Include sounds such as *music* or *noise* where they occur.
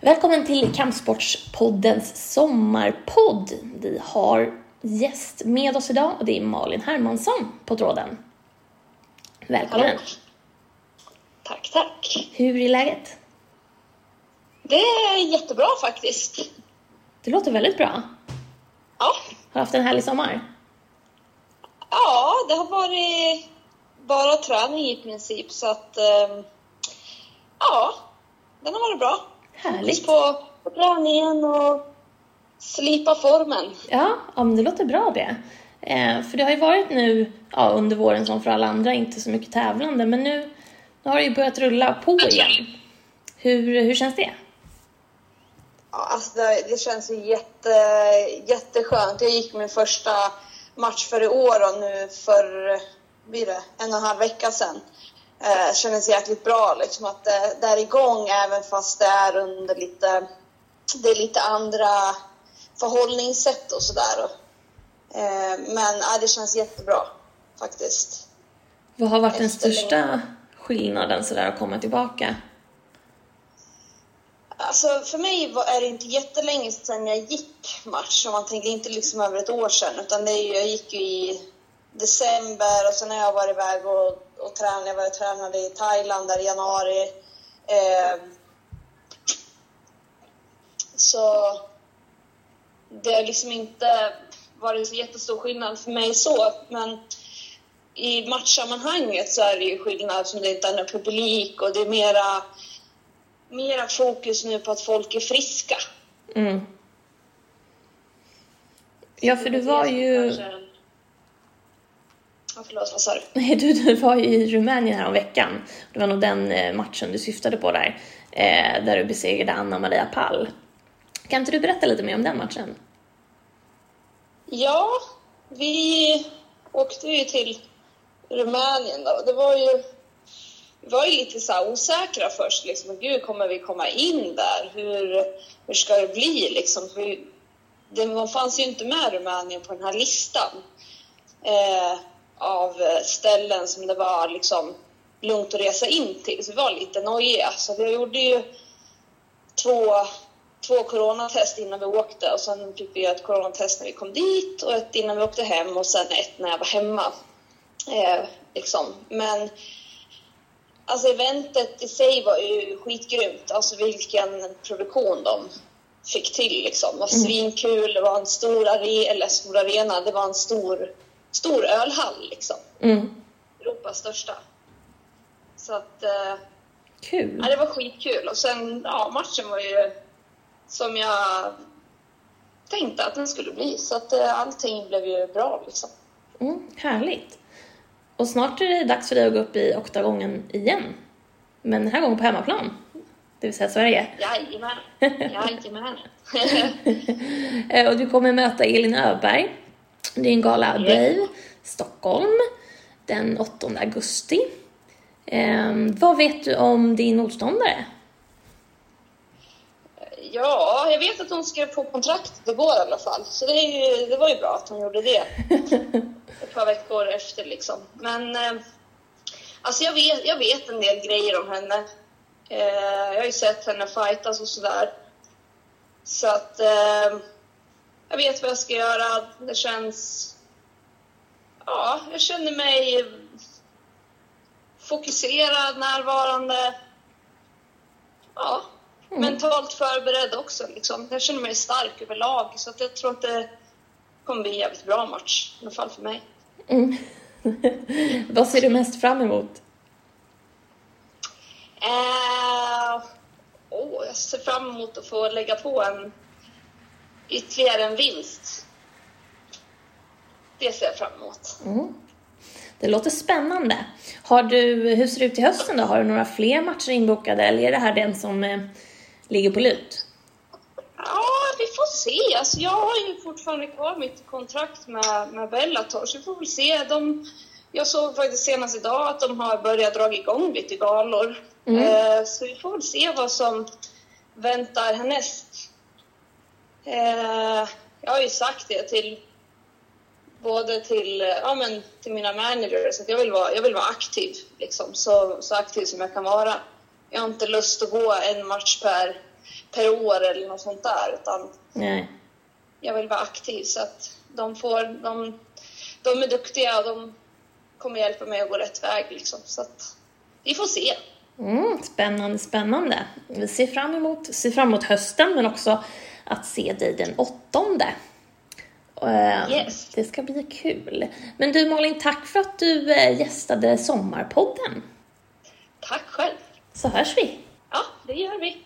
Välkommen till Kampsportspoddens sommarpodd. Vi har gäst med oss idag och det är Malin Hermansson på tråden. Välkommen. Hallå. Tack, tack. Hur är läget? Det är jättebra faktiskt. Det låter väldigt bra. Ja, Har haft en härlig sommar? ja det har varit bara träning i princip så att ehm, ja, den har varit bra. Härligt. på, på träningen och slipa formen. Ja, ja men det låter bra det. Eh, för det har ju varit nu ja, under våren som för alla andra inte så mycket tävlande men nu, nu har det ju börjat rulla på igen. Hur, hur känns det? Ja, alltså det, det känns ju jätte, jätteskönt. Jag gick min första match för i år och nu för blir det, en och en halv vecka sedan. Eh, kändes jäkligt bra liksom att det, det är igång även fast det är under lite, det är lite andra förhållningssätt och sådär. Eh, men ja, det känns jättebra faktiskt. Vad har varit den Efter största skillnaden sådär att komma tillbaka? Alltså för mig var, är det inte jättelänge sedan jag gick match, om man tänker inte liksom över ett år sedan, utan det är jag gick ju i december och sen har jag varit iväg och, och tränat, jag var och tränade i Thailand där i januari. Eh, så det har liksom inte varit så jättestor skillnad för mig så, men i matchsammanhanget så är det ju skillnad som det inte är någon publik och det är mera mera fokus nu på att folk är friska. Mm. Ja, för du var ju... Kanske- Ja, förlåt, vad sa du? *laughs* Nej, du, du var ju i Rumänien här om veckan. Det var nog den eh, matchen du syftade på där. Eh, där du besegrade Anna Maria Pall. Kan inte du berätta lite mer om den matchen? Ja, vi åkte ju till Rumänien då. Det var ju, vi var ju lite så osäkra först. Liksom. Gud, kommer vi komma in där? Hur, hur ska det bli? Liksom? Vi- det fanns ju inte med Rumänien på den här listan eh, av eh, ställen som det var liksom lugnt att resa in till. Så vi var lite nojiga. Så vi gjorde ju två, två coronatest innan vi åkte och sen fick vi göra ett coronatest när vi kom dit och ett innan vi åkte hem och sen ett när jag var hemma. Eh, liksom. Men alltså eventet i sig var ju skitgrymt. Alltså vilken produktion de fick till liksom. Det var svinkul, det var en stor are eller stor arena, det var en stor, stor ölhall liksom. Mm. Europas största. Så att eh, Kul. Ja, det var skitkul. Och sen, ja, matchen var ju som jag tänkte att den skulle bli. Så att eh, allting blev ju bra liksom. Mm, härligt. Och snart är det dags för dig att gå upp i oktagongen igen. Men den här gången på hemmaplan. Det vill säga Sverige. Jajamän. *laughs* Jajamän. *laughs* Eh, och du kommer möta Elin Öberg. Det är en gala Ja. Brave, Stockholm, den 8 augusti. Eh, vad vet du om din motståndare? ja, jag vet att hon skrev på kontraktet igår i alla fall. Så det, ju, det var ju bra att hon gjorde det. *laughs* Ett par veckor efter liksom. Men eh, alltså jag vet, jag vet en del grejer om henne. Eh, jag har ju sett henne fightas och sådär. Så att eh, jag vet vad jag ska göra. Det känns... Ja, jag känner mig fokuserad, närvarande. Ja, mentalt förberedd också. Liksom. Jag känner mig stark överlag. Så att jag tror att det kommer bli en jävligt bra match. I alla fall för mig. Mm. *laughs* vad ser du mest fram emot? Eh, åh, jag ser fram emot att få lägga på en ytterligare en vinst. Det ser jag fram emot. Mm. Det låter spännande. Har du, hur ser det ut i hösten då? Har du några fler matcher inbokade eller är det här den som eh, ligger på lut? Ja, vi får se. Alltså, jag har ju fortfarande kvar mitt kontrakt med, med Bellator, så vi får väl se. De, jag såg faktiskt senast idag att de har börjat dra igång lite galor. Mm. Eh, så vi får väl se vad som väntar härnäst. Eh, jag har ju sagt det till både till, ja, men, till mina managers att jag vill vara, jag vill vara aktiv, liksom, så, så aktiv som jag kan vara. Jag har inte lust att gå en match per, per år eller något sånt där. Utan Nej. jag vill vara aktiv så att de får, de, de är duktiga och de kommer hjälpa mig att gå rätt väg liksom. Så att vi får se. Mm, spännande, spännande. Vi ser fram, emot, ser fram emot hösten men också att se dig den åttonde. Eh, Yes. Det ska bli kul. Men du Malin, tack för att du eh, gästade Sommarpodden. Tack själv. Så hörs vi. Ja, det gör vi.